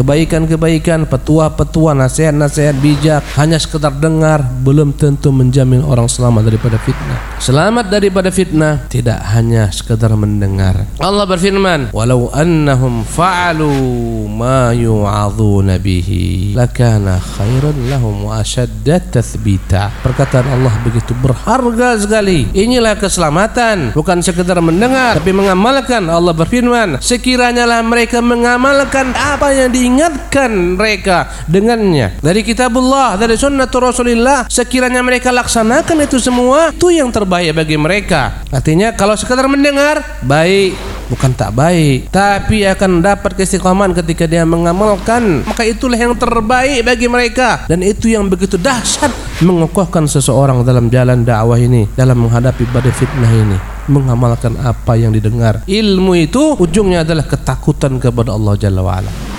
kebaikan-kebaikan, petua-petua, nasihat-nasihat bijak hanya sekedar dengar belum tentu menjamin orang selamat daripada fitnah. Selamat daripada fitnah tidak hanya sekedar mendengar. Allah berfirman, "Walau annahum fa'alu ma yu'adzuna bihi lakana khairan lahum wa ashadda tathbita." Perkataan Allah begitu berharga sekali. Inilah keselamatan, bukan sekedar mendengar tapi mengamalkan. Allah berfirman, "Sekiranya lah mereka mengamalkan apa yang diingatkan mereka dengannya. Dari kitabullah, dari sunnah Rasulullah, sekiranya mereka laksanakan itu semua, itu yang terbaik bagi mereka." Artinya kalau sekadar mendengar baik. Bukan tak baik tapi akan dapat keistiqomahan ketika dia mengamalkan. Maka itulah yang terbaik bagi mereka. Dan itu yang begitu dahsyat mengokohkan seseorang dalam jalan dakwah ini dalam menghadapi badai fitnah ini. Mengamalkan apa yang didengar. Ilmu itu ujungnya adalah ketakutan kepada Allah Jalla wa'ala